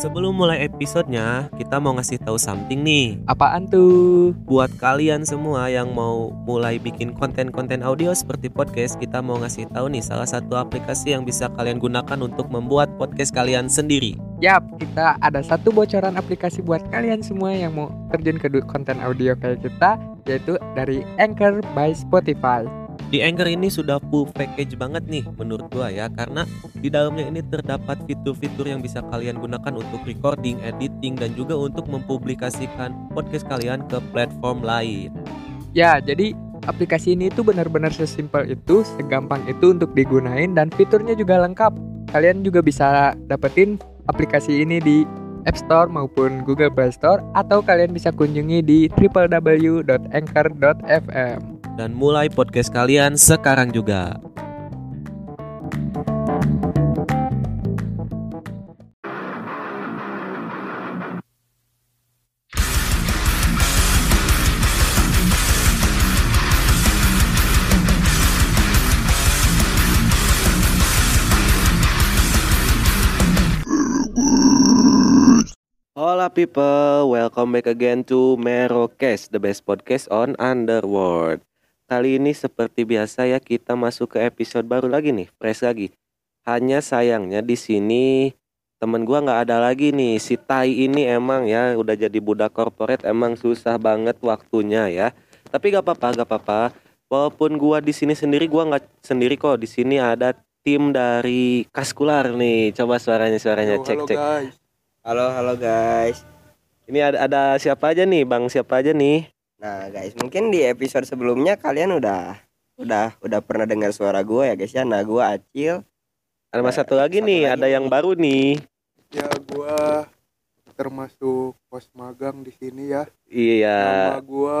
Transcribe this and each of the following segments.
Sebelum mulai episodenya, kita mau ngasih tahu something nih. Apaan tuh? Buat kalian semua yang mau mulai bikin konten-konten audio seperti podcast, kita mau ngasih tahu nih salah satu aplikasi yang bisa kalian gunakan untuk membuat podcast kalian sendiri. Yap, kita ada satu bocoran aplikasi buat kalian semua yang mau terjun ke konten audio kayak kita, yaitu dari Anchor by Spotify. Di Anchor ini sudah full package banget nih menurut gua ya karena di dalamnya ini terdapat fitur-fitur yang bisa kalian gunakan untuk recording, editing dan juga untuk mempublikasikan podcast kalian ke platform lain. Ya, jadi aplikasi ini tuh benar-benar sesimpel itu, segampang itu untuk digunain dan fiturnya juga lengkap. Kalian juga bisa dapetin aplikasi ini di App Store maupun Google Play Store atau kalian bisa kunjungi di www.anchor.fm. Dan mulai podcast kalian sekarang juga. Hola people, welcome back again to Merocast, the best podcast on Underworld. Kali ini seperti biasa ya kita masuk ke episode baru lagi nih, fresh lagi. Hanya sayangnya di sini temen gua nggak ada lagi nih. Si Tai ini emang ya udah jadi budak korporat emang susah banget waktunya ya. Tapi gak apa-apa, gak apa-apa. Walaupun gua di sini sendiri, gua nggak sendiri kok. Di sini ada tim dari Kaskular nih. Coba suaranya suaranya cek cek. guys. Halo halo guys. Ini ada ada siapa aja nih, Bang? Siapa aja nih? Nah guys, mungkin di episode sebelumnya kalian udah udah udah pernah dengar suara gue ya guys ya. Nah gue Acil. Ada mas Ya, satu lagi satu nih, lagi ada yang nih. baru nih. Ya gua termasuk pos magang di sini ya. Iya, Nama gua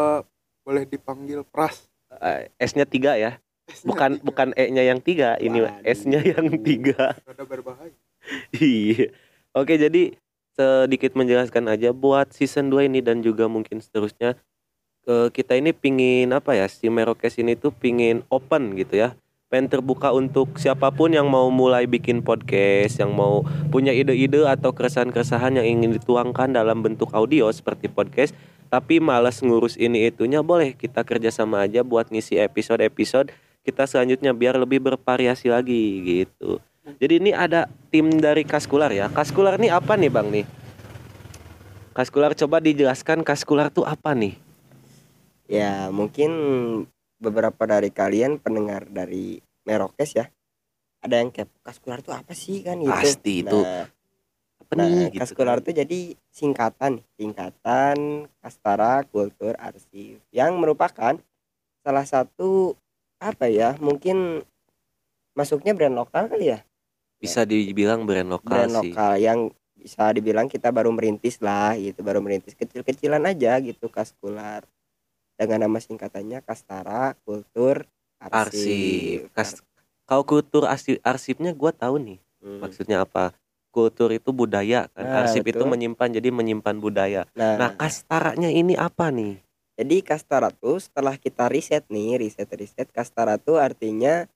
boleh dipanggil Pras. eh, S-nya tiga ya. S-nya Bukan tiga. bukan E-nya yang tiga, ini Waduh. S-nya yang tiga. Rada berbahaya. Iya. Oke, jadi sedikit menjelaskan aja buat season 2 ini dan juga mungkin seterusnya kita ini pingin apa ya si Merokes ini tuh pingin open gitu ya pengen terbuka untuk siapa pun yang mau mulai bikin podcast yang mau punya ide-ide atau keresahan-keresahan yang ingin dituangkan dalam bentuk audio seperti podcast tapi malas ngurus ini itunya boleh kita kerjasama aja buat ngisi episode-episode kita selanjutnya biar lebih bervariasi lagi gitu jadi ini ada tim dari Kaskular ya. Kaskular ini apa nih Bang nih? Kaskular coba dijelaskan Kaskular tuh apa nih? Ya mungkin beberapa dari kalian pendengar dari Merokes ya. Ada yang kepo kaskular itu apa sih kan gitu. Pasti itu. Nah, Apa nah, nih gitu. kaskular itu jadi singkatan, singkatan Kastara Kultur Arsip yang merupakan salah satu apa ya? Mungkin masuknya brand lokal kali ya. Bisa dibilang brand lokal brand sih. lokal yang bisa dibilang kita baru merintis lah gitu baru merintis kecil-kecilan aja gitu kaskular dengan nama singkatannya Kastara Kultur Arsip. Arsip. Kas kalau kultur arsip, arsipnya gua tahu nih. Hmm. Maksudnya apa? Kultur itu budaya kan. Nah, Arsip itu betul. menyimpan jadi menyimpan budaya. Nah, Nah, kastaranya ini apa nih? jadi Kastara tuh setelah kita riset nih, riset-riset Kastara tuh artinya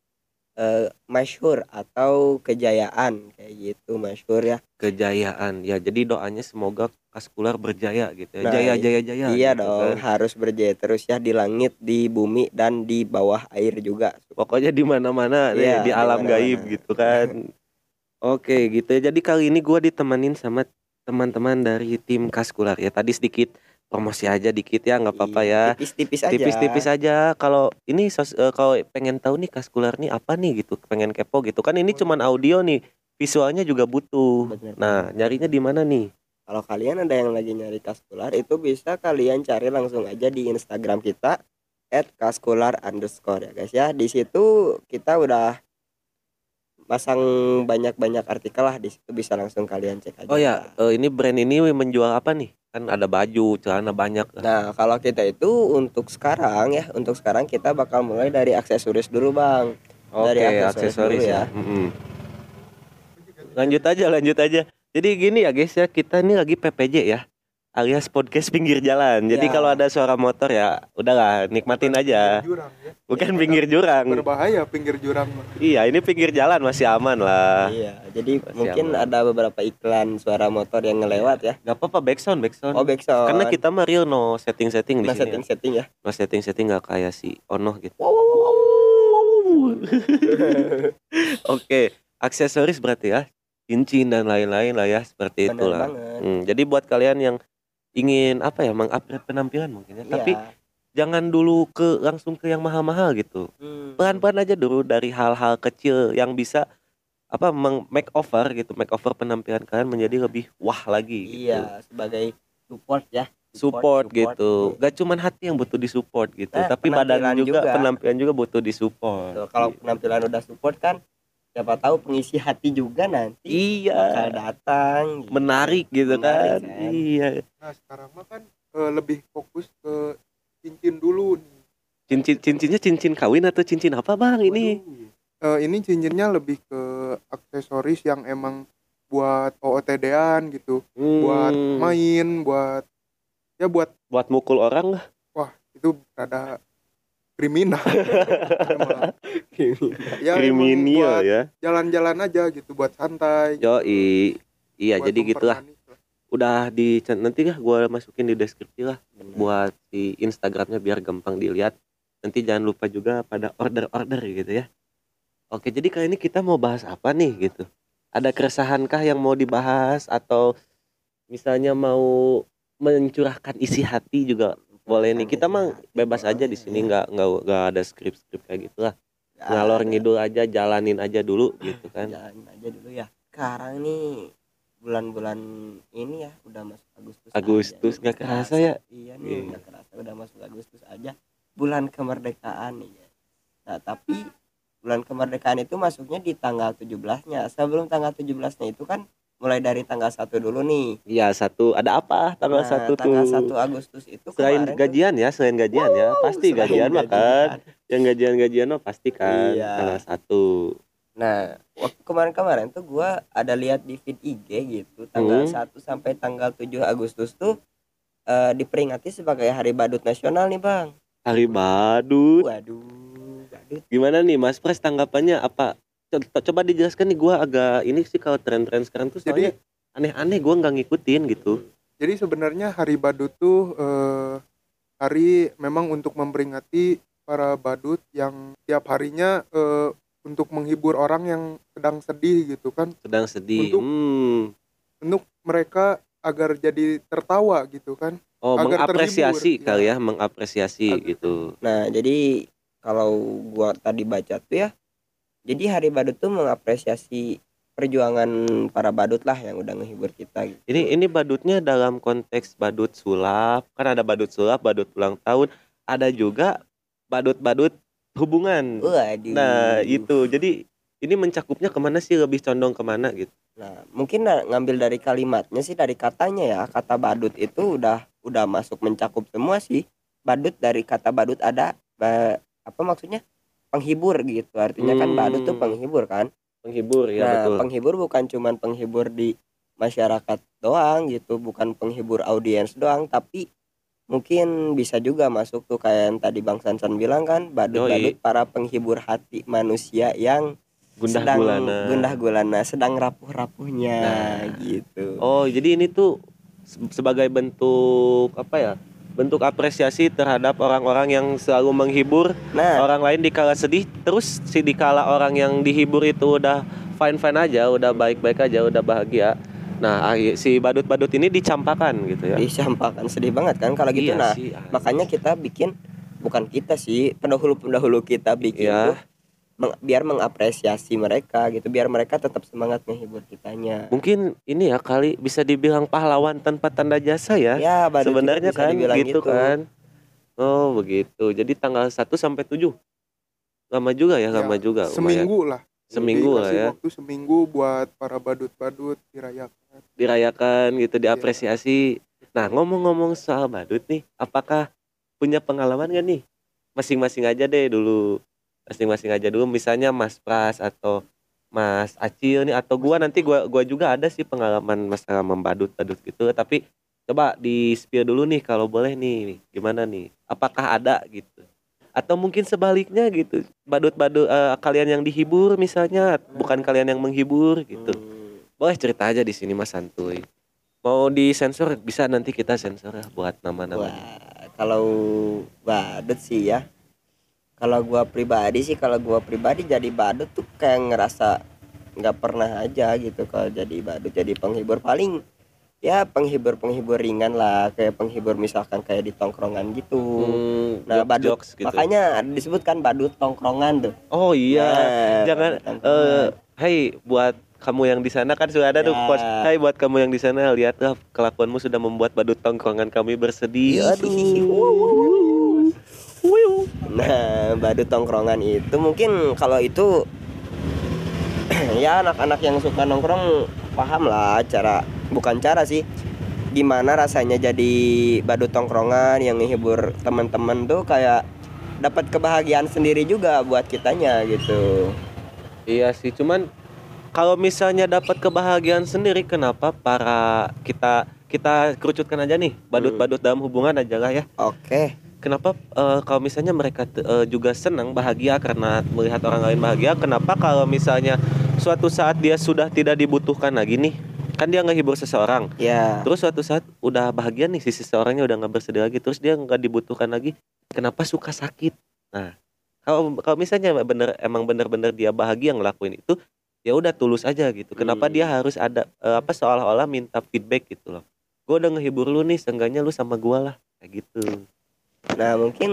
eh, masyhur atau kejayaan kayak gitu, masyhur ya. Kejayaan. Ya, jadi doanya semoga Kaskular berjaya gitu ya. Nah, jaya jaya jaya. iya gitu dong, kan. harus berjaya terus ya di langit, di bumi dan di bawah air juga. pokoknya di mana-mana deh, Iya, di di alam mana-mana. gaib gitu kan oke gitu ya jadi kali ini gua ditemenin sama teman-teman dari tim kaskular ya tadi sedikit promosi aja dikit ya nggak apa-apa Iya, ya Tipis-tipis aja. tipis-tipis aja kalau ini sos- eh, kalau pengen tahu nih kaskular nih apa nih gitu pengen kepo gitu kan ini cuman audio nih visualnya juga butuh Bener. nah nyarinya di mana nih Kalau kalian ada yang lagi nyari kaskular itu bisa kalian cari langsung aja di Instagram kita @kaskular underscore ya guys ya. Di situ kita udah pasang banyak-banyak artikel lah di situ bisa langsung kalian cek aja. oh ya eh, ini brand ini menjual apa nih kan ada baju celana banyak Nah, kalau kita itu untuk sekarang ya, untuk sekarang kita bakal mulai dari aksesoris dulu, Bang. Oke, Dari aksesoris aksesoris dulu ya. ya. Mm-mm. Lanjut aja, lanjut aja. Jadi gini ya guys ya, kita ini lagi PPJ ya. Alias podcast pinggir jalan. Jadi Ya. kalau ada suara motor ya udahlah nikmatin aja. Jurang ya. Bukan pinggir jurang. Berbahaya pinggir jurang. Iya, ini pinggir jalan masih aman lah. Iya, jadi Masih mungkin aman. ada beberapa iklan suara motor yang ngelewat ya. Gak apa-apa backsound, backsound. Oh, backsound. Karena kita mah real no setting-setting di sini. setting-setting ya. No setting-setting gak kayak si Ono gitu. Wow, wow, wow, wow. Oke, aksesoris berarti ya. Cincin dan lain-lain lah ya, seperti Bener itulah. banget. Hmm, jadi buat kalian yang ingin apa ya, mengupgrade penampilan mungkin ya. Tapi Iya. jangan dulu ke langsung ke yang mahal-mahal gitu. Hmm. Pelan-pelan aja dulu dari hal-hal kecil yang bisa apa meng make over gitu, make over penampilan kalian menjadi lebih wah lagi gitu. Iya, sebagai support ya. Support, support. gitu. Gak cuman hati yang butuh disupport gitu, Nah, tapi badan juga, juga. penampilan juga butuh disupport. Tuh, kalau penampilan udah support kan siapa tahu pengisi hati juga nanti bakal Iya, datang gitu. menarik gitu Menarik, kan. kan? Iya. Nah sekarang mah kan eh, lebih fokus ke cincin dulu nih. Cincin cincinnya cincin kawin atau cincin apa bang ini? Waduh. Eh, ini cincinnya lebih ke aksesoris yang emang buat OOTD-an gitu, buat Hmm, main, buat ya buat buat mukul orang lah. itu rada kriminal. Emang. ya Kriminal ya. jalan-jalan aja gitu, buat santai. Yo iya buat jadi gitulah. lah. Udah di nanti kah gua masukin di deskripsi lah Bener. buat si Instagramnya biar gampang dilihat. Nanti jangan lupa juga pada order-order gitu ya. Oke, jadi kali ini kita mau bahas apa nih gitu? Ada keresahankah yang mau dibahas atau misalnya mau mencurahkan isi hati juga boleh nih. Kita mah bebas aja di sini nggak nggak nggak ada skrip-skrip kayak gitulah. Nggak Ngalor ngidul aja, jalanin aja dulu gitu kan. Jalanin aja dulu ya. Sekarang nih bulan-bulan ini ya udah masuk Agustus. Agustus nggak kerasa ya? Iya Iya. nih, nggak kerasa udah masuk Agustus aja. Bulan kemerdekaan nih ya. Nah, tapi bulan kemerdekaan itu masuknya di tanggal 17-nya. Sebelum tanggal 17-nya itu kan mulai dari tanggal 1 dulu nih. Iya satu ada apa tanggal Nah, satu tanggal tuh? 1 Agustus itu Selain gajian ya, selain gajian ya, pasti Selain gajian mah kan. gajian. Yang gajian-gajian mah pasti kan Iya. tanggal satu. Nah, waktu kemarin-kemarin tuh gua ada lihat di feed IG gitu, tanggal Hmm. 1 sampai tanggal 7 Agustus tuh eh, diperingati sebagai Hari Badut Nasional nih, Bang. Hari badut. Waduh, badut. Gimana nih Mas Pres tanggapannya apa? Co- Coba dijelaskan nih gua agak ini sih kalau tren-tren sekarang tuh soalnya Jadi aneh-aneh gua nggak ngikutin gitu. Jadi sebenarnya hari badut tuh eh, hari memang untuk memperingati para badut yang tiap harinya eh, untuk menghibur orang yang sedang sedih gitu kan, Sedang sedih. Untuk- Hmm. untuk mereka agar jadi tertawa gitu kan. Oh, agar mengapresiasi terhibur, kali ya. ya, mengapresiasi Agar- gitu. Nah, jadi kalau gua tadi baca tuh ya, jadi Hari Badut tuh mengapresiasi perjuangan para badut lah yang udah ngehibur kita gitu. Ini ini badutnya dalam konteks badut sulap, kan ada badut sulap, badut ulang tahun, ada juga badut-badut hubungan. Waduh. Nah, itu. Jadi ini mencakupnya ke mana sih lebih condong ke mana gitu? Nah, mungkin ngambil dari kalimatnya sih dari katanya ya. Kata badut itu udah udah masuk mencakup semua sih. Badut dari kata badut ada ba- apa maksudnya? Penghibur gitu. Artinya kan badut tuh Hmm. penghibur kan. Penghibur ya nah, betul. penghibur bukan cuman penghibur di masyarakat doang gitu, bukan penghibur audiens doang, tapi mungkin bisa juga masuk tuh kayak yang tadi Bang Sansan bilang kan, badut-badut para penghibur hati manusia yang Gundah sedang gulana. gundah gulana, sedang rapuh-rapuhnya Nah. gitu. Oh, jadi ini tuh se- sebagai bentuk apa ya? Bentuk apresiasi terhadap orang-orang yang selalu menghibur Nah, orang lain dikala sedih, terus si dikala orang yang dihibur itu udah fine-fine aja, udah baik-baik aja, udah bahagia. Nah, si badut-badut ini dicampakan gitu ya. disampaikan sedih banget kan kalau gitu. Iya nah, sih, asli. makanya kita bikin bukan kita sih, pendahulu-pendahulu kita bikin Iya. tuh biar mengapresiasi mereka gitu, biar mereka tetap semangat menghibur kitanya. mungkin ini ya kali bisa dibilang pahlawan tanpa tanda jasa ya. Ya, badut itu Sebenarnya bisa kan dibilang gitu, kan. Oh, begitu. Jadi tanggal 1 sampai 7. Lama juga ya, Ya, lama juga. lumayan. Seminggu lah. Seminggu lah ya. Waktu seminggu buat para badut-badut dirayakan. Dirayakan Iya. gitu, diapresiasi. Nah, ngomong-ngomong soal badut nih, apakah punya pengalaman gak nih? Masing-masing aja deh dulu. Masing-masing aja. Dulu misalnya Mas Pras atau Mas Acil nih atau gua nanti gua gua juga ada sih pengalaman masalah membadut-badut gitu, tapi coba di spill dulu nih kalau boleh nih gimana nih? Apakah ada gitu? Atau mungkin sebaliknya gitu badut-badut eh, kalian yang dihibur misalnya bukan kalian yang menghibur gitu. Hmm. boleh cerita aja di sini mas santuy. Mau disensor bisa nanti kita sensor ya buat nama-nama. Kalau badut sih ya. Kalau gua pribadi sih kalau gua pribadi jadi badut tuh kayak ngerasa nggak pernah aja gitu kalau jadi badut jadi penghibur paling ya penghibur penghibur ringan lah kayak penghibur misalkan kayak di tongkrongan gitu. Hmm, Nah, jokes- badut jokes gitu. makanya disebutkan badut tongkrongan tuh. oh iya Nah, jangan eh hey buat kamu yang di sana kan sudah ada tuh Ya. pos Hai buat kamu yang di sana lihatlah kelakuanmu sudah membuat badut tongkrongan kami bersedih Aduh. Nah, badut tongkrongan itu mungkin kalau itu ya anak-anak yang suka nongkrong paham lah cara bukan cara sih gimana rasanya jadi badut tongkrongan yang menghibur teman-teman tuh kayak dapat kebahagiaan sendiri juga buat kitanya gitu. Iya sih, cuman kalau misalnya dapat kebahagiaan sendiri, kenapa para kita kita kerucutkan aja nih badut-badut dalam hubungan aja lah ya. Oke. Kenapa eh, kalau misalnya mereka eh, juga senang bahagia karena melihat orang lain bahagia, kenapa kalau misalnya suatu saat dia sudah tidak dibutuhkan lagi nih, kan dia ngehibur seseorang, Ya. terus suatu saat udah bahagia nih si seseorangnya udah nggak bersedih lagi, terus dia nggak dibutuhkan lagi, kenapa suka sakit? Nah, kalau kalau misalnya bener emang bener-bener dia bahagia ngelakuin itu, ya udah tulus aja gitu. Kenapa Hmm. dia harus ada eh, apa seolah-olah minta feedback gitu loh? Gue udah ngehibur lu nih, seenggaknya lu sama gua lah, kayak gitu. Nah, mungkin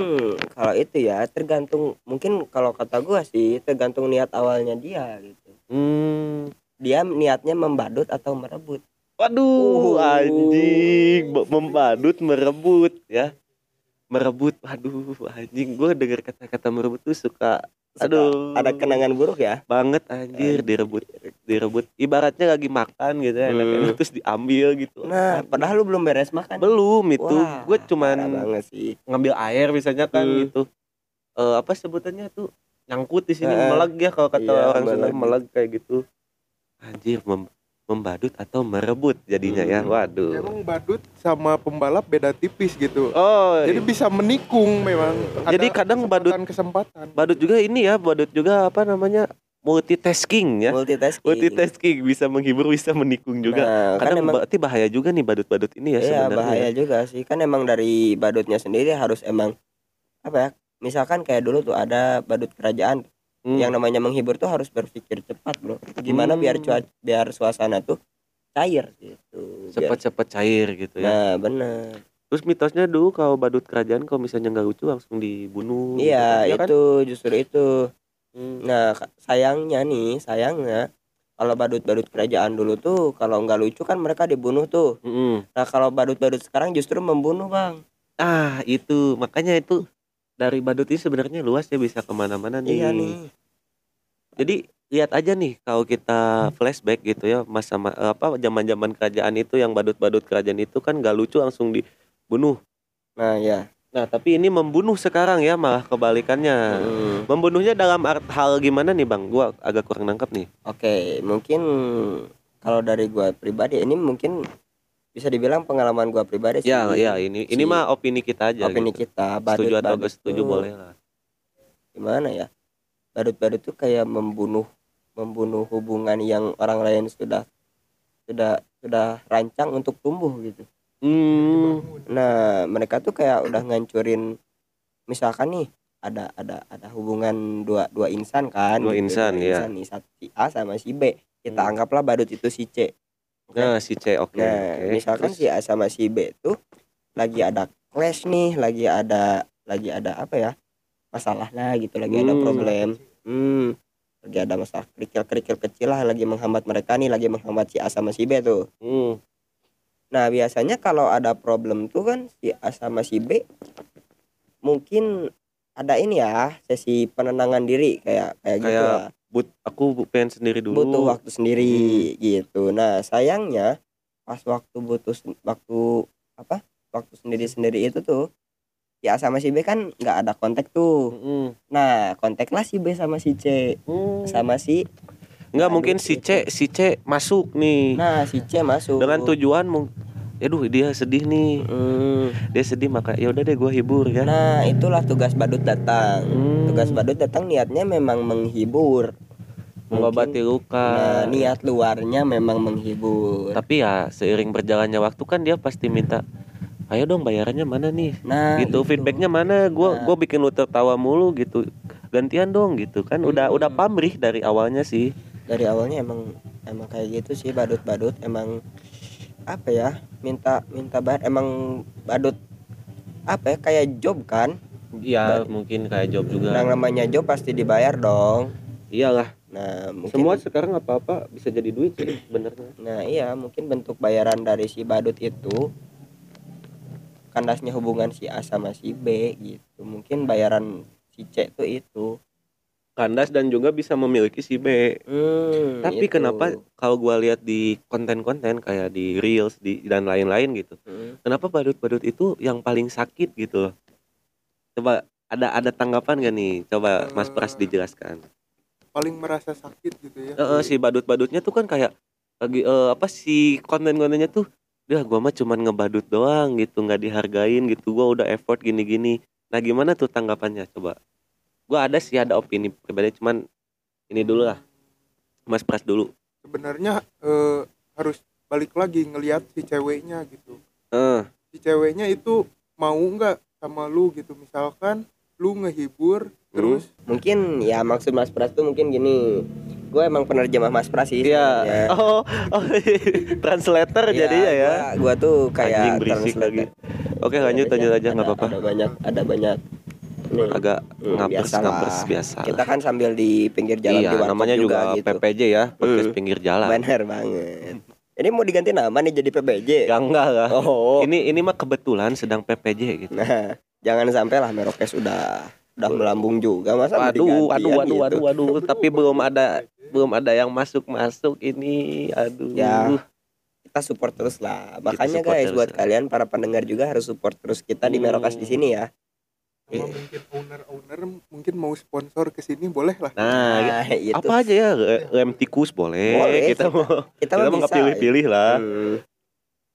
kalau itu ya tergantung mungkin kalau kata gua sih tergantung niat awalnya dia gitu. Hmm. Dia niatnya membadut atau merebut. Waduh, Uh. anjing, membadut, merebut ya. Merebut, waduh, anjing. Gue denger kata-kata merebut tuh suka, Suka aduh, ada kenangan buruk ya banget anjir direbut, direbut. Ibaratnya lagi makan gitu ya, Hmm. terus diambil gitu. nah padahal lu belum beres makan belum itu, gue cuman sih ngambil air misalnya kan Hmm. gitu. Eh apa sebutannya tuh nyangkut di sini Eh, meleg ya kalau kata iya, orang Sunda meleg. meleg kayak gitu. Anjir, mem- membadut atau merebut jadinya ya. Hmm. Waduh. Emang badut sama pembalap beda tipis gitu. Oh, Jadi bisa menikung memang. Jadi kadang badut- kesempatan. badut juga ini ya badut juga apa namanya multitasking ya multitasking multitasking bisa menghibur bisa menikung juga nah, kan kadang emang berarti bahaya juga nih badut-badut ini ya iya sebenarnya bahaya ya. juga sih kan emang dari badutnya sendiri harus emang apa ya misalkan kayak dulu tuh ada badut kerajaan Hmm. yang namanya menghibur tuh harus berpikir cepat bro gimana biar Hmm. cuaca biar suasana tuh cair gitu Biar- cepet-cepet cair gitu ya nah bener terus mitosnya dulu kalau badut kerajaan kalau misalnya nggak lucu langsung dibunuh gitu iya? Ya kan? itu justru itu Hmm. nah sayangnya nih sayangnya kalau badut-badut kerajaan dulu tuh kalau nggak lucu kan mereka dibunuh tuh Mm-mm. nah kalau badut-badut sekarang justru membunuh bang ah itu makanya itu dari badut ini sebenarnya luas ya bisa ke mana-mana nih iya nih Jadi lihat aja nih kalau kita flashback gitu ya masa ma- eh, apa zaman-zaman kerajaan itu yang badut-badut kerajaan itu kan gak lucu langsung dibunuh. nah ya Nah, tapi ini membunuh sekarang ya malah kebalikannya. Hmm. Membunuhnya dalam art hal gimana nih, Bang? Gua agak kurang nangkep nih. Oke, mungkin kalau dari gua pribadi ini mungkin bisa dibilang pengalaman gua pribadi sih. Ya, ya ini ini Si- mah opini kita aja opini gitu. kita Setuju atau gak setuju tuh boleh lah. Gimana ya? Badut-badut tuh kayak membunuh membunuh hubungan yang orang lain sudah sudah sudah rancang untuk tumbuh gitu. Hmm. Nah, mereka tuh kayak udah ngancurin misalkan nih ada ada ada hubungan dua dua insan kan Dua insan, ya. nih satu si A sama si B kita Hmm. anggaplah badut itu si C Nah, si C oke. Nah, oke. misalkan Terus? si A sama si B tuh lagi ada clash nih, lagi ada lagi ada apa ya? Masalah lah gitu, lagi ada Hmm. problem. Hmm. Lagi ada masalah kerikil-kerikil kecil lah lagi menghambat mereka nih, lagi menghambat si A sama si B tuh. Hmm. Nah, biasanya kalau ada problem tuh kan si A sama si B mungkin ada ini ya, sesi penenangan diri kayak kayak gitu Kayak lah. But aku pengen sendiri dulu. butuh waktu sendiri gitu. Nah sayangnya pas waktu butuh waktu apa waktu sendiri sendiri itu tuh ya sama si B kan nggak ada kontak tuh. Mm-mm. Nah kontaklah si B sama si C Hmm. sama si Enggak Aduh, mungkin si C si C masuk nih. nah si C masuk dengan tujuan mung- aduh dia sedih nih Hmm. dia sedih maka ya udah deh gue hibur ya Nah, itulah tugas badut datang. Hmm. Tugas badut datang niatnya memang menghibur. mengobati luka Nah, niat luarnya memang menghibur. tapi ya seiring berjalannya waktu kan dia pasti minta ayo dong bayarannya mana nih Nah, gitu itu. feedbacknya mana gua Nah. gua bikin lu tertawa mulu gitu gantian dong gitu kan udah Hmm. udah pamrih dari awalnya sih dari awalnya emang emang kayak gitu sih badut-badut emang apa ya minta minta bayar emang badut apa ya kayak job kan? Iya mungkin kayak job juga. yang namanya job pasti dibayar dong. Iyalah. Nah mungkin semua sekarang apa apa bisa jadi duit sih sebenarnya nah iya mungkin bentuk bayaran dari si badut itu kandasnya hubungan si A sama si B gitu. Mungkin bayaran si C tuh itu kandas dan juga bisa memiliki si B. Hmm, tapi itu. kenapa kalau gua lihat di konten-konten kayak di reels di dan lain-lain gitu Hmm. kenapa badut-badut itu yang paling sakit gitu loh? Coba ada ada tanggapan gak nih? Coba Mas Pras dijelaskan. Paling merasa sakit gitu ya. Eh, eh, si badut-badutnya tuh kan kayak lagi eh, apa si konten-kontennya tuh dia gua mah cuman ngebadut doang gitu nggak dihargain gitu gua udah effort gini-gini. Nah gimana tuh tanggapannya? Coba gua ada sih ada opini pribadi cuman ini dulu lah Mas Pras dulu sebenarnya eh, harus balik lagi ngelihat si ceweknya gitu eh si ceweknya itu mau nggak sama lu gitu misalkan lu ngehibur terus mungkin ya maksud Mas Pras tuh mungkin gini gue emang penerjemah Mas Pras sih Iya. sebenarnya. Oh, oh translator Iya, jadinya ya. gua, gua tuh kayak Anjing berisik translator. lagi. Oke, lanjut lanjut aja nggak apa-apa. ada banyak ada banyak Agak Hmm, ngapers biasalah. ngapers biasa. kita kan sambil di pinggir jalan iya, di namanya juga, gitu PPJ ya, podcast Hmm. pinggir jalan. benar banget ini mau diganti nama nih jadi PBJ Ya enggak lah. oh Ini ini mah kebetulan sedang PPJ gitu. nah jangan sampai lah Merokes udah udah melambung juga masa Waduh, digantian waduh, waduh, gitu. waduh, waduh, tapi belum ada belum ada yang masuk-masuk ini. Aduh. Ya, kita support terus lah makanya guys buat lah. kalian para pendengar juga harus support terus kita di Hmm. Merokas di sini ya sama mungkin owner-owner mungkin mau sponsor ke sini boleh lah. Nah, nah itu apa aja ya re- rem tikus boleh, Boleh, kita kita- mau kita, kita mau nggak pilih-pilih lah. Hmm.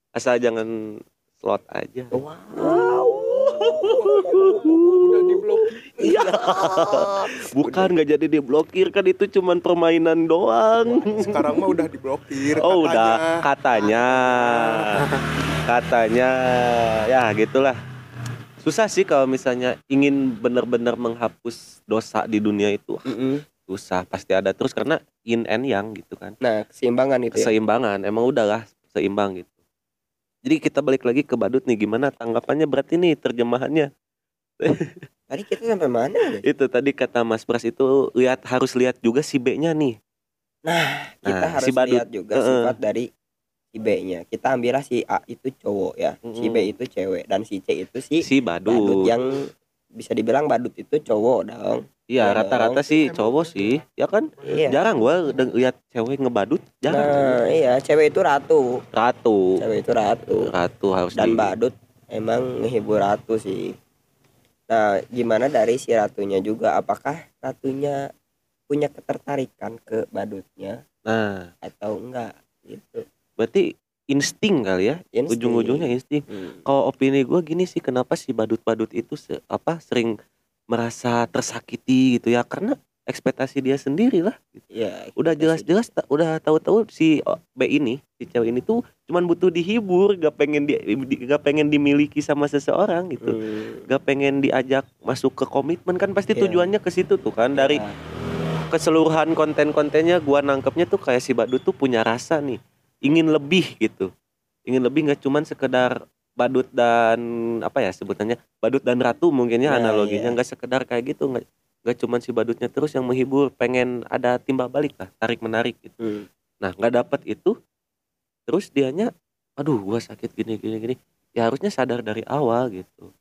asal jangan slot aja. Wow. Udah diblok Iya. bukan nggak jadi diblokir kan itu cuman permainan doang. Sekarang mah udah diblokir oh katanya. udah. Katanya. Katanya. Ya gitulah susah sih kalau misalnya ingin benar-benar menghapus dosa di dunia itu. Mm-mm. susah pasti ada. Terus karena yin and yang gitu kan. Nah keseimbangan itu ya. Keseimbangan emang udahlah seimbang gitu. Jadi kita balik lagi ke badut nih gimana tanggapannya? Berarti nih terjemahannya. Tadi kita sampai mana guys itu tadi kata Mas Pras itu lihat harus lihat juga si B-nya nih. Kita Nah, harus si badut. lihat juga Heeh. sifat dari si B-nya. Kita ambillah si A itu cowok ya. Si Mm-mm. B itu cewek dan si C itu si si badut. badut, yang bisa dibilang badut itu cowok dong. Iya Ya rata-rata sih cowok sih ya kan? Iya. Jarang gua lihat cewek ngebadut jarang. Nah iya cewek itu ratu. Ratu. Cewek itu ratu. Ratu harus dan di badut emang ngehibur ratu sih. Nah gimana dari si ratunya juga? Apakah ratunya punya ketertarikan ke badutnya nah. atau enggak? Gitu berarti insting kali ya Insting. ujung-ujungnya insting Hmm. kalau opini gua gini sih kenapa si badut-badut itu se- apa sering merasa tersakiti gitu ya karena ekspektasi dia sendiri lah Iya, udah kita jelas-jelas ta- udah tahu-tahu si B ini si cewek ini tuh cuman butuh dihibur gak pengen di, di- gak pengen dimiliki sama seseorang gitu Hmm. gak pengen diajak masuk ke komitmen kan pasti Iya. tujuannya ke situ tuh kan dari Ya, keseluruhan konten-kontennya gua nangkepnya tuh kayak si badut tuh punya rasa nih ingin lebih gitu. Ingin lebih nggak cuman sekedar badut dan apa ya sebutannya badut dan ratu mungkinnya Nah, analoginya iya. nggak sekedar kayak gitu nggak nggak cuman si badutnya terus yang menghibur pengen ada timbal balik lah tarik menarik gitu. Hmm. nah nggak dapat itu terus dianya aduh gua sakit gini gini gini. Ya harusnya sadar dari awal gitu.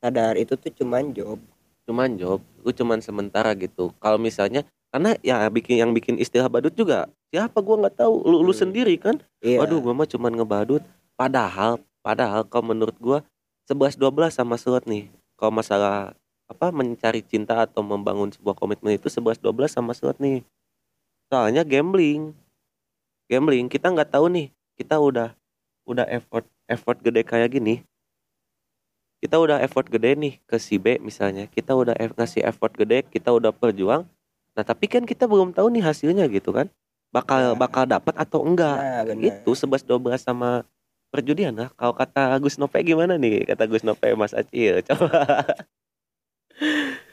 Sadar itu tuh cuman job. Cuman job lu cuman sementara gitu. Kalau misalnya karena ya bikin yang bikin istilah badut juga siapa gua nggak tahu lu lu Hmm. sendiri kan? Iya. Waduh gua mah cuman ngebadut. Padahal padahal kalau menurut gua 11 12 sama slot nih kalau masalah apa mencari cinta atau membangun sebuah komitmen itu 11 12 sama slot nih. Soalnya gambling. Gambling kita nggak tahu nih kita udah udah effort effort gede kayak gini. Kita udah effort gede nih ke si B misalnya kita udah ngasih effort gede kita udah berjuang nah tapi kan kita belum tahu nih hasilnya gitu kan bakal Ya. bakal dapat atau enggak Nah, itu 11 12 sama perjudian lah kalau kata Gus Nope gimana nih kata Gus Nope Mas Acil coba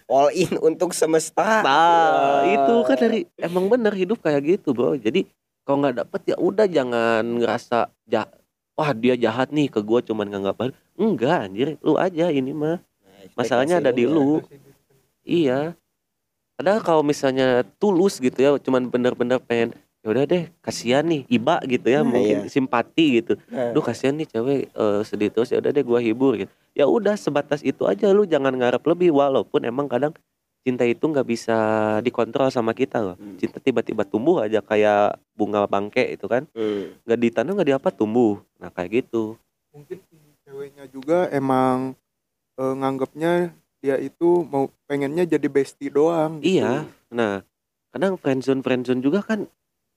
All in untuk semesta. Nah, Wah. itu kan dari emang bener hidup kayak gitu, Bro. Jadi kalau nggak dapet ya udah jangan ngerasa jah wah dia jahat nih ke gua cuman nganggap. Enggak, anjir, lu aja ini mah. Nah, Masalahnya ada di lu. Gitu. Iya. Padahal kalau misalnya tulus gitu ya, cuman bener-bener pengen ya udah deh, kasihan nih, iba gitu ya, Nah, mungkin simpati gitu. Nah, Duh kasihan nih cewek eh, sedih terus ya udah deh gua hibur gitu. Ya udah sebatas itu aja lu jangan ngarep lebih walaupun emang kadang cinta itu nggak bisa dikontrol sama kita loh. Hmm. Cinta tiba-tiba tumbuh aja kayak bunga bangke itu kan. hmm. nggak ditanam nggak diapa tumbuh. Nah kayak gitu. mungkin ceweknya juga emang eh, nganggapnya dia itu mau pengennya jadi bestie doang gitu. Iya. Nah kadang friendzone friendzone juga kan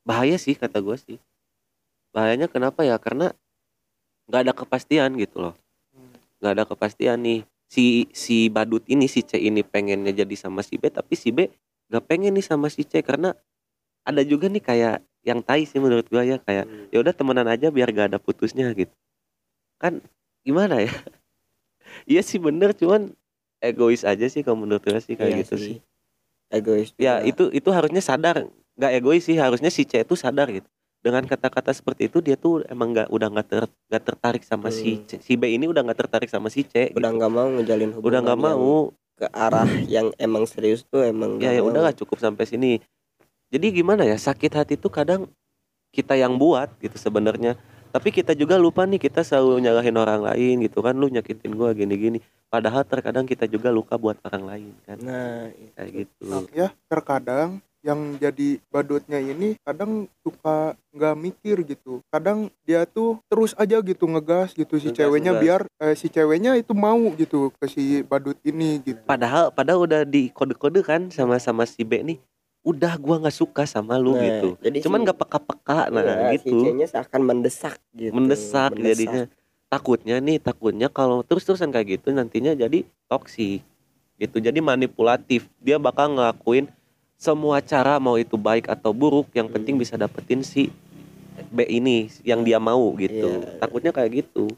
bahaya sih kata gue sih. Bahayanya kenapa ya? Karena nggak ada kepastian gitu loh. Hmm. nggak ada kepastian nih si si badut ini si C ini pengennya jadi sama si B tapi si B nggak pengen nih sama si C karena ada juga nih kayak yang tai sih menurut gua ya kayak Hmm. ya udah temenan aja biar gak ada putusnya gitu kan gimana ya iya sih bener cuman egois aja sih kalau menurut gua sih kayak Iya gitu sih. Egois. ya juga. itu itu harusnya sadar nggak egois sih harusnya si C itu sadar gitu dengan kata-kata seperti itu dia tuh emang nggak udah nggak ter, tertarik sama si Hmm. C. si B ini udah nggak tertarik sama si C udah gitu. nggak mau ngejalin hubungan udah nggak mau ke arah yang emang serius tuh emang ya ya mau. udahlah cukup sampai sini jadi gimana ya sakit hati tuh kadang kita yang buat gitu sebenarnya tapi kita juga lupa nih kita selalu nyalahin orang lain gitu kan. Lu nyakitin gua gini-gini. Padahal terkadang kita juga luka buat orang lain kan. Nah kayak gitu. Nah, ya terkadang yang jadi badutnya ini kadang suka nggak mikir gitu. Kadang dia tuh terus aja gitu ngegas gitu si Ngegas, ceweknya ngegas. biar eh, si ceweknya itu mau gitu ke si badut ini gitu. Padahal padahal udah di kode-kode kan sama sama si B nih udah gua nggak suka sama lu Nah, gitu. jadi cuman si- nggak peka-peka nah iya, si gitu. C-nya seakan mendesak gitu. Mendesak jadinya. Takutnya nih takutnya kalau terus-terusan kayak gitu nantinya jadi toksik gitu. Jadi manipulatif. Dia bakal ngelakuin semua cara mau itu baik atau buruk yang penting Hmm. bisa dapetin si B ini yang dia mau gitu. Iya. takutnya kayak gitu.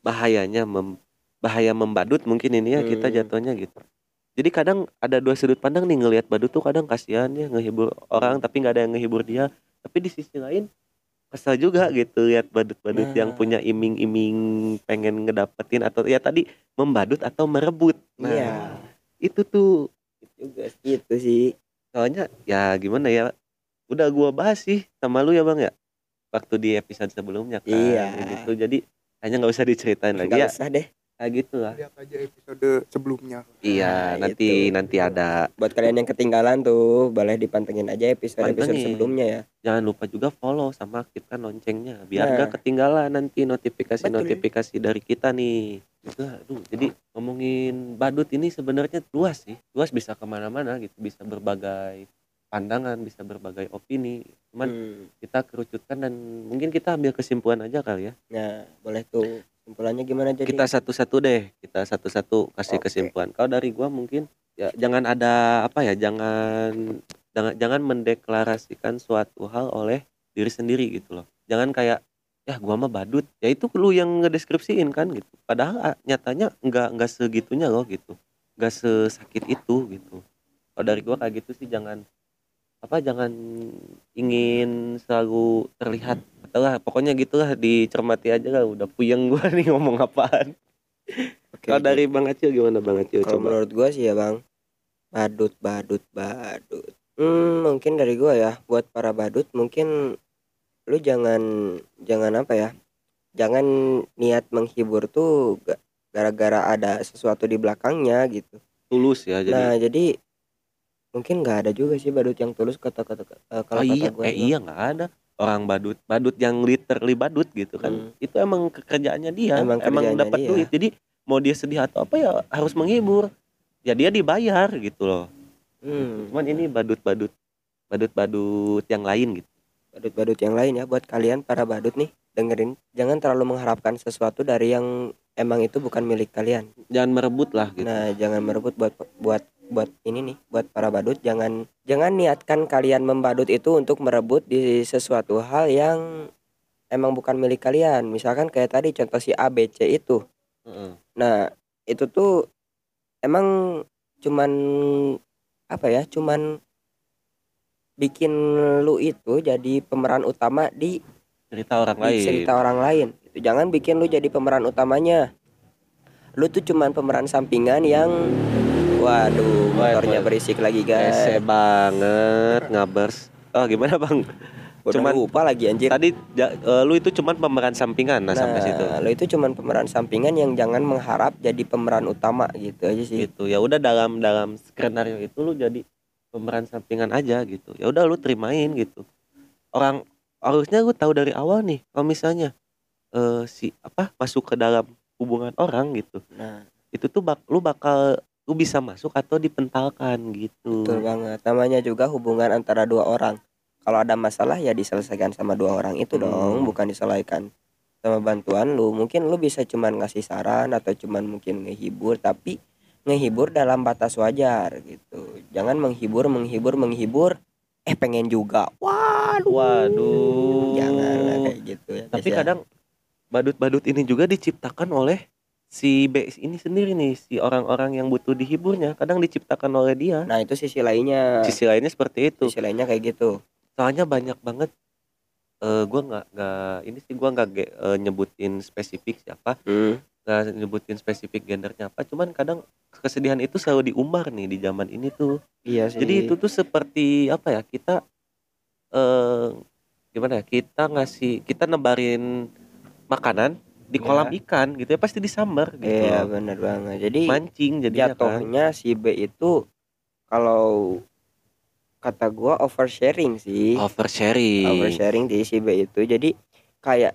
Bahayanya mem bahaya membadut mungkin ini ya kita Hmm. jatuhnya gitu jadi kadang ada dua sudut pandang nih ngelihat badut tuh kadang kasihan ya ngehibur orang tapi nggak ada yang ngehibur dia. Tapi di sisi lain kesel juga gitu lihat badut-badut yang Nah. punya iming-iming pengen ngedapetin atau ya tadi membadut atau merebut. Nah Iya. itu tuh juga gitu sih. Soalnya ya gimana ya udah gua bahas sih sama lu ya bang ya? Waktu di episode sebelumnya kan Iya. gitu. Jadi hanya nggak usah diceritain lagi nggak ya. usah deh kayak gitu lah lihat aja episode sebelumnya iya Nah, nanti itu. nanti ada buat kalian yang ketinggalan tuh boleh dipantengin aja episode episode Pantengin. sebelumnya ya jangan lupa juga follow sama aktifkan loncengnya biar Nah. gak ketinggalan nanti notifikasi Betul. notifikasi dari kita nih itu aduh jadi ngomongin badut ini sebenarnya luas sih luas bisa ke mana-mana gitu bisa berbagai pandangan bisa berbagai opini cuman Hmm. kita kerucutkan dan mungkin kita ambil kesimpulan aja kali ya nah boleh tuh kesimpulannya gimana jadi? Kita satu-satu deh kita satu-satu kasih Oke. kesimpulan. Kalau dari gua mungkin ya jangan ada apa ya jangan jangan jangan mendeklarasikan suatu hal oleh diri sendiri gitu loh. Jangan kayak ya gua mah badut. Ya itu lu yang ngedeskripsiin kan gitu. Padahal ah, nyatanya nggak nggak segitunya loh gitu. Nggak sesakit itu gitu. Kalau dari gua kayak gitu sih jangan apa jangan ingin selalu terlihat lah pokoknya gitulah dicermati aja lah udah puyeng gua nih ngomong apaan. Oke, kalau dari bang Acil gimana bang Acil? Kalau menurut gua sih ya bang badut badut badut. Hmm, mungkin dari gua ya buat para badut mungkin lu jangan jangan apa ya jangan niat menghibur tuh ga- gara-gara ada sesuatu di belakangnya gitu. Tulus ya jadi. Nah jadi mungkin nggak ada juga sih badut yang tulus kata kata eh, oh kalau iya kata gua eh ya. iya nggak ada orang badut badut yang literally badut gitu kan. Hmm. itu emang kerjaannya dia Emang emang, dapat duit. Jadi mau dia sedih atau apa ya harus menghibur. Ya dia dibayar gitu loh. Hmm, cuman ini badut-badut badut-badut yang lain gitu. Badut-badut yang lain ya buat kalian para badut nih dengerin. Jangan terlalu mengharapkan sesuatu dari yang emang itu bukan milik kalian. Jangan merebut lah gitu. Nah jangan merebut buat buat buat ini nih buat para badut jangan jangan niatkan kalian membadut itu untuk merebut di sesuatu hal yang emang bukan milik kalian misalkan kayak tadi contoh si A B C itu Heeh. Nah, itu tuh emang cuman apa ya? Cuman bikin lu itu jadi pemeran utama di, cerita orang di lain cerita orang lain. Gitu. Jangan bikin lu jadi pemeran utamanya. Lu tuh cuman pemeran sampingan yang waduh, motornya berisik lagi guys. Ese banget ngabers. Oh gimana bang? Udah cuman- lupa lagi anjir. tadi ja- eh, lu itu cuman pemeran sampingan nah, sampai situ. lu itu cuman pemeran sampingan yang jangan mengharap jadi pemeran utama gitu aja sih. gitu. Ya udah dalam dalam skenario itu lu jadi pemeran sampingan aja gitu. Ya udah lu terimain gitu. Orang harusnya lu tahu dari awal nih kalau misalnya eh si apa masuk ke dalam hubungan orang gitu. Nah, itu tuh bak, lu bakal lu bisa masuk atau dipentalkan gitu Betul banget. Namanya juga hubungan antara dua orang. Kalau ada masalah ya diselesaikan sama dua orang itu Hmm. dong, bukan diselesaikan sama bantuan lu. Mungkin lu bisa cuman ngasih saran atau cuman mungkin ngehibur, tapi ngehibur dalam batas wajar gitu. Jangan menghibur, menghibur, menghibur. Eh pengen juga. Waduh. Waduh. Jangan kayak gitu ya. tapi ya. kadang badut-badut ini juga diciptakan oleh si B ini sendiri nih si orang-orang yang butuh dihiburnya kadang diciptakan oleh dia Nah itu sisi lainnya. sisi lainnya seperti itu Sisi lainnya kayak gitu. soalnya banyak banget eh gua nggak nggak ini sih gua nggak eh, nyebutin spesifik siapa Hmm. nggak nyebutin spesifik gendernya apa cuman kadang kesedihan itu selalu diumbar nih di zaman ini tuh Iya sih. jadi itu tuh seperti apa ya kita eh gimana ya kita ngasih kita nebarin makanan di Iya. kolam ikan gitu ya pasti disambar gitu Iya loh. benar banget. Jadi mancing jadinya kan jatuhnya si B itu kalau kata gua oversharing sih oversharing oversharing di si B itu jadi kayak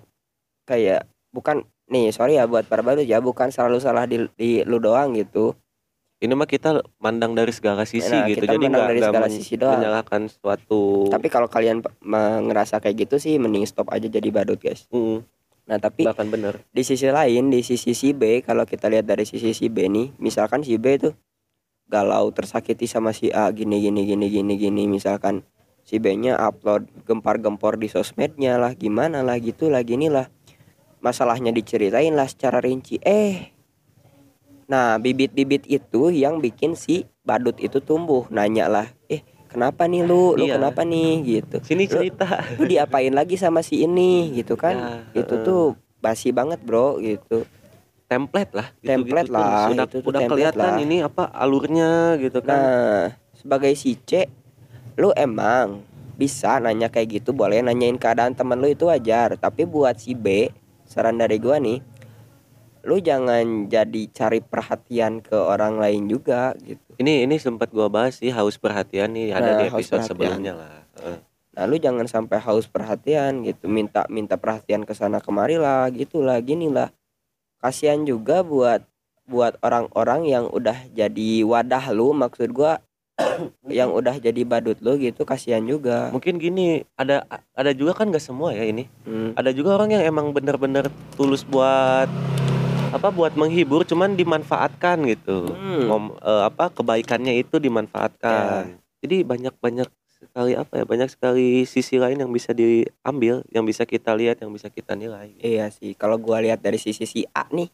kayak bukan nih sorry ya buat para badut ya bukan selalu salah di, di lu doang gitu ini mah kita mandang dari segala sisi Nah, gitu kita jadi mandang nggak dari segala sisi doang. menyalahkan suatu tapi kalau kalian ngerasa kayak gitu sih mending stop aja jadi badut guys Mm, nah tapi bahkan bener. di sisi lain di sisi si B kalau kita lihat dari sisi si B nih misalkan si B tuh galau tersakiti sama si A gini gini gini gini gini misalkan si B nya upload gempar-gempor di sosmednya lah gimana lah gitu lah gini lah. Masalahnya diceritain lah secara rinci. Eh nah bibit-bibit itu yang bikin si badut itu tumbuh. Nanya lah kenapa nih lu? Lu Iya. kenapa nih? Gitu. Sini Lu- cerita. lu diapain lagi sama si ini? Gitu kan? Ya, itu heeh. tuh basi banget bro gitu. Template lah gitu, Template tuh. lah, sudah itu tuh udah template kelihatan lah. ini apa alurnya gitu kan? Nah sebagai si C lu emang bisa nanya kayak gitu boleh nanyain keadaan temen lu itu wajar. Tapi buat si B saran dari gua nih lu jangan jadi cari perhatian ke orang lain juga gitu ini ini sempat gua bahas sih haus perhatian nih ada Nah, di episode sebelumnya lah. Heeh. nah lu jangan sampai haus perhatian gitu minta minta perhatian ke sana kemari lah gitu lah gini lah. Kasihan juga buat buat orang-orang yang udah jadi wadah lu maksud gua yang udah jadi badut lu gitu kasihan juga. Mungkin gini ada ada juga kan gak semua ya ini? Hmm. ada juga orang yang emang bener-bener tulus buat apa buat menghibur cuman dimanfaatkan gitu Hmm. Ngom- eh, apa kebaikannya itu dimanfaatkan jadi banyak banyak sekali apa ya banyak sekali sisi lain yang bisa diambil yang bisa kita lihat yang bisa kita nilai Iya sih, kalau gua lihat dari sisi si A nih,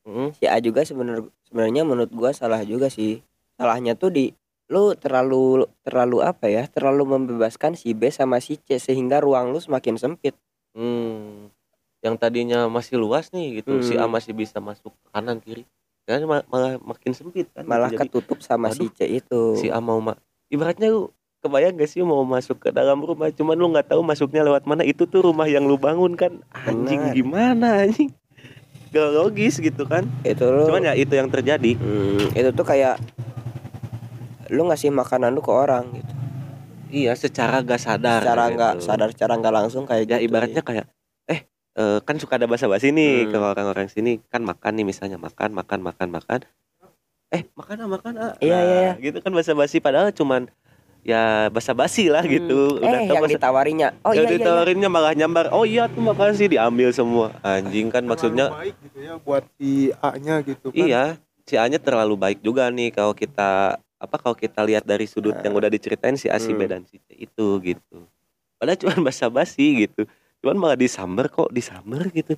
Mm, si A juga sebenar sebenarnya menurut gua salah juga sih. Salahnya tuh di lu terlalu terlalu apa ya? Terlalu membebaskan si B sama si C sehingga ruang lu semakin sempit. hmm. Yang tadinya masih luas nih gitu si A Hmm. masih bisa masuk kanan kiri kan ma- malah makin sempit kan Malah gitu. Jadi, ketutup sama si waduh, C itu. si A mau ma ibaratnya lu kebayang gak sih mau masuk ke dalam rumah cuman lu nggak tahu masuknya lewat mana itu tuh rumah yang lu bangun kan anjing Benar. gimana anjing gak logis gitu kan Itu lu cuman ya itu yang terjadi hmm, itu tuh kayak lu ngasih makanan lu ke orang gitu. iya secara gak sadar Secara gitu. nggak sadar, secara nggak langsung kayak ya gitu. ibaratnya kayak eh eh, kan suka ada basa-basi nih Hmm. ke orang-orang sini. Kan makan nih misalnya makan makan makan makan. Eh makan ah makan ah. Iya, Nah, iya, iya. gitu kan basa-basi. Padahal cuman ya basa-basi lah gitu. Hmm. udah eh tahu yang basa- ditawarinya. Oh yang iya iya, iya. ditawarinnya malah nyambar. Oh iya tuh makasih diambil semua. Anjing kan Terlalu maksudnya baik gitu ya buat si A-nya gitu kan. iya si A nya terlalu baik juga nih. Kalau kita apa kalau kita lihat dari sudut yang udah diceritain si A si B Hmm. dan si C itu gitu. Padahal cuma basa-basi gitu cuman malah disamber kok disamber gitu.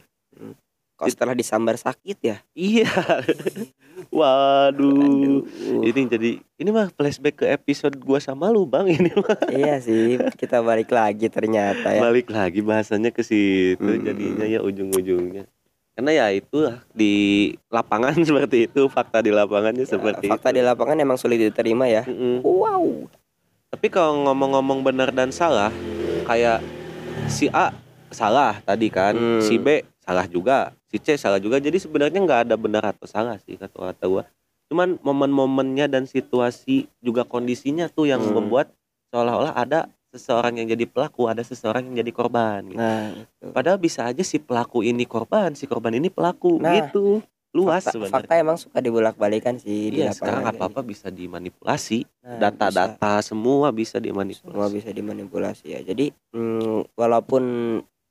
Kok setelah disambar sakit ya? Iya. Waduh. Aduh. ini jadi ini mah flashback ke episode gua sama lu bang ini mah. Iya sih kita balik lagi ternyata ya. Balik lagi bahasanya ke situ Hmm. jadinya ya ujung-ujungnya. Karena ya itu di lapangan seperti itu fakta di lapangannya Ya, seperti fakta itu. di lapangan emang sulit diterima ya. Mm-mm. wow. Tapi kalau ngomong-ngomong benar dan salah kayak si A salah tadi kan Hmm. si B salah juga si C salah juga jadi sebenarnya nggak ada benar atau salah sih kata kata gua cuman momen-momennya dan situasi juga kondisinya tuh yang Hmm. membuat seolah-olah ada seseorang yang jadi pelaku ada seseorang yang jadi korban gitu. nah itu Padahal bisa aja si pelaku ini korban, si korban ini pelaku Nah, gitu. Luas fakta, sebenarnya. fakta emang suka dibulak-balikan sih di Iya, lapangan sekarang kayak apa-apa bisa dimanipulasi. gitu. Nah, Data-data semua bisa bisa, semua dimanipulasi. bisa dimanipulasi ya jadi mm, walaupun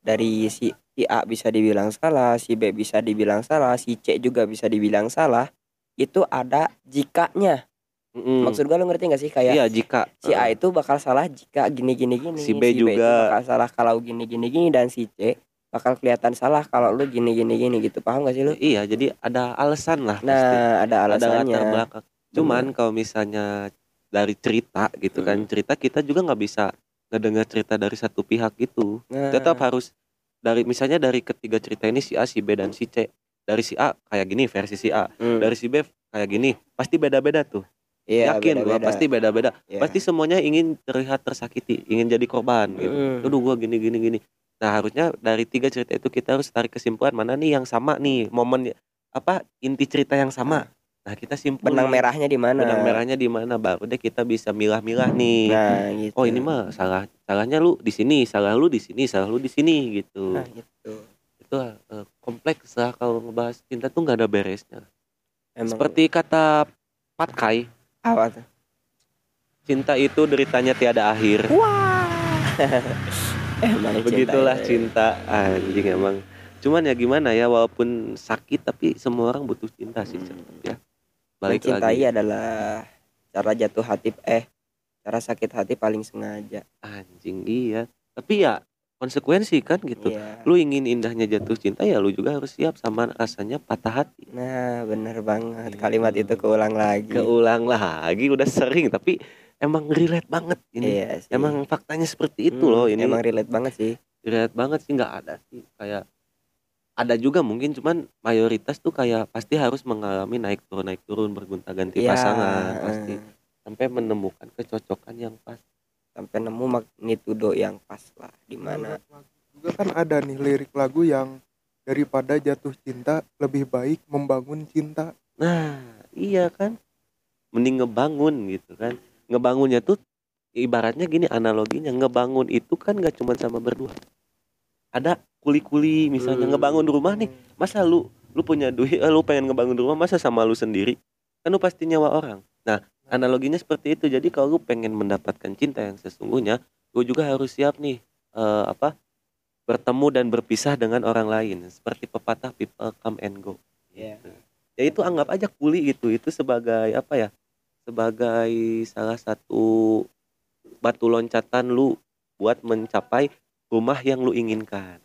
dari si si A bisa dibilang salah si B bisa dibilang salah si C juga bisa dibilang salah itu ada jikanya Mm-mm. maksud gua lu ngerti gak sih kayak Iya, jika si A itu bakal salah jika gini gini gini Si B itu juga. bakal salah kalau gini gini gini dan si C bakal kelihatan salah kalau lu gini gini gini gitu paham gak sih lu iya, jadi ada alasan lah pasti. nah ada Ada alasannya latar belakang. Cuman kalau misalnya dari cerita gitu kan, Hmm. cerita kita juga nggak bisa ngedengar cerita dari satu pihak gitu. Nah, Tetap harus dari misalnya dari ketiga cerita ini si A, si B dan si C. Dari si A kayak gini versi si A, hmm, dari si B kayak gini, pasti beda-beda tuh. iya, yakin gua pasti beda-beda Iya. pasti semuanya ingin terlihat tersakiti ingin jadi korban gitu Mm. Aduh gua gini gini gini nah harusnya dari tiga cerita itu kita harus tarik kesimpulan mana nih yang sama nih momen apa inti cerita yang sama nah kita simpulin. Benang merahnya di mana? Benang merahnya di mana baru deh kita bisa milah-milah nih. Nah gitu. Oh ini mah salah salahnya lu di sini salah lu di sini salah lu di sini gitu. Nah gitu. Itu eh, kompleks lah kalau ngebahas cinta tuh nggak ada beresnya. Emang seperti kata Pat Kai. Apa tuh? Cinta itu deritanya tiada akhir. Wah. Emang begitulah cinta, cinta. Anjing emang. Cuman ya gimana ya walaupun sakit tapi semua orang butuh cinta sih Hmm. ya balik mencintai lagi. adalah cara jatuh hati eh cara sakit hati paling sengaja. Anjing iya. Tapi ya konsekuensi kan gitu. Iya. lu ingin indahnya jatuh cinta ya lu juga harus siap sama rasanya patah hati. Nah bener banget. Gitu. kalimat itu keulang lagi. Keulang lagi udah sering tapi emang relate banget ini. Iya sih. emang faktanya seperti itu Hmm, loh ini. emang relate banget sih. Relate banget sih nggak ada sih kayak ada juga mungkin cuman mayoritas tuh kayak pasti harus mengalami naik turun naik turun bergonta ganti Iya, pasangan pasti eh, sampai menemukan kecocokan yang pas. Sampai nemu magnitudo yang pas lah di mana. Juga kan ada nih lirik lagu yang daripada jatuh cinta lebih baik membangun cinta. Nah iya kan? Mending ngebangun gitu kan. Ngebangunnya tuh ibaratnya gini analoginya ngebangun itu kan gak cuma sama berdua ada kuli-kuli misalnya Hmm. ngebangun rumah nih masa lu lu punya duit eh, lu pengen ngebangun rumah masa sama lu sendiri kan lu pasti nyawa orang nah analoginya seperti itu jadi kalau lu pengen mendapatkan cinta yang sesungguhnya lu juga harus siap nih eh, apa bertemu dan berpisah dengan orang lain seperti pepatah people come and go Iya. Gitu. ya itu anggap aja kuli itu itu sebagai apa ya sebagai salah satu batu loncatan lu buat mencapai rumah yang lu inginkan.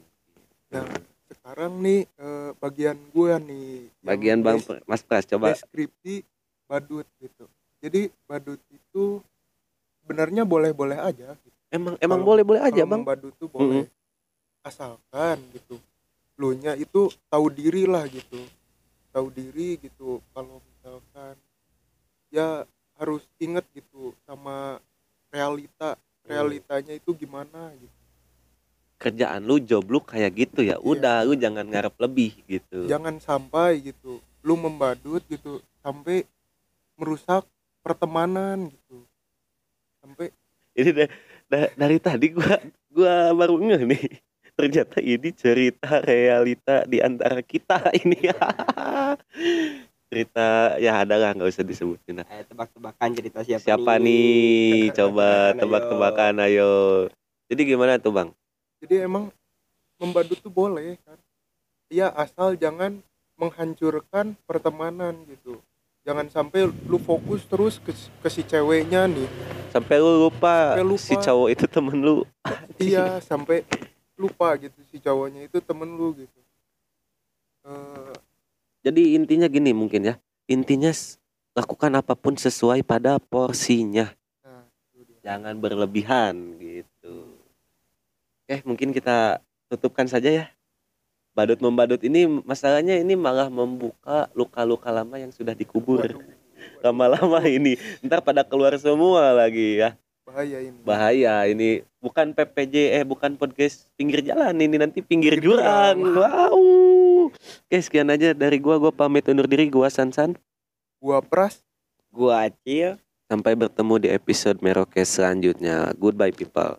Nah, sekarang nih eh, bagian gue nih bagian bang des- Mas Pras coba. deskripsi badut gitu. Jadi badut itu sebenarnya boleh-boleh aja gitu. emang emang Kalau- boleh boleh aja bang. membadut tuh boleh asalkan gitu. Lu nya itu tahu diri lah gitu. Tahu diri gitu. Kalau misalkan ya harus inget gitu sama realita realitanya itu gimana gitu kerjaan lu job lu kayak gitu ya. Udah lu jangan ngarep lebih gitu. Jangan sampai gitu. Lu membadut gitu sampai merusak pertemanan gitu. Sampai ini da- da- dari tadi gua gua baru ngeh nih. Ternyata ini cerita realita di antara kita ini. Cerita ya ada lah nggak usah disebutin lah. Eh, tebak-tebakan cerita siapa, siapa nih? coba Ayo. tebak-tebakan ayo. Jadi gimana tuh bang jadi emang membadut tuh boleh kan. Ya asal jangan menghancurkan pertemanan gitu. Jangan sampai lu fokus terus ke, ke si ceweknya nih. Sampai lu lupa, Sampai lupa. si cowok itu temen lu. Iya sampai lupa gitu si cowoknya itu temen lu gitu. Eh, jadi intinya gini mungkin ya. Intinya lakukan apa pun sesuai pada porsinya. Nah jangan berlebihan gitu eh mungkin kita tutupkan saja ya. Badut membadut ini masalahnya ini malah membuka luka-luka lama yang sudah dikubur. Lama-lama ini. Ntar pada keluar semua lagi ya. Bahaya ini. Bahaya ini. Bukan PPJ eh bukan podcast pinggir jalan ini. Nanti pinggir, Pinggir jurang jurang. wow. Oke sekian aja dari gua. Gua pamit undur diri. Gua Sansan. Gua pras. Gua Acil. sampai bertemu di episode Merokes selanjutnya. Goodbye people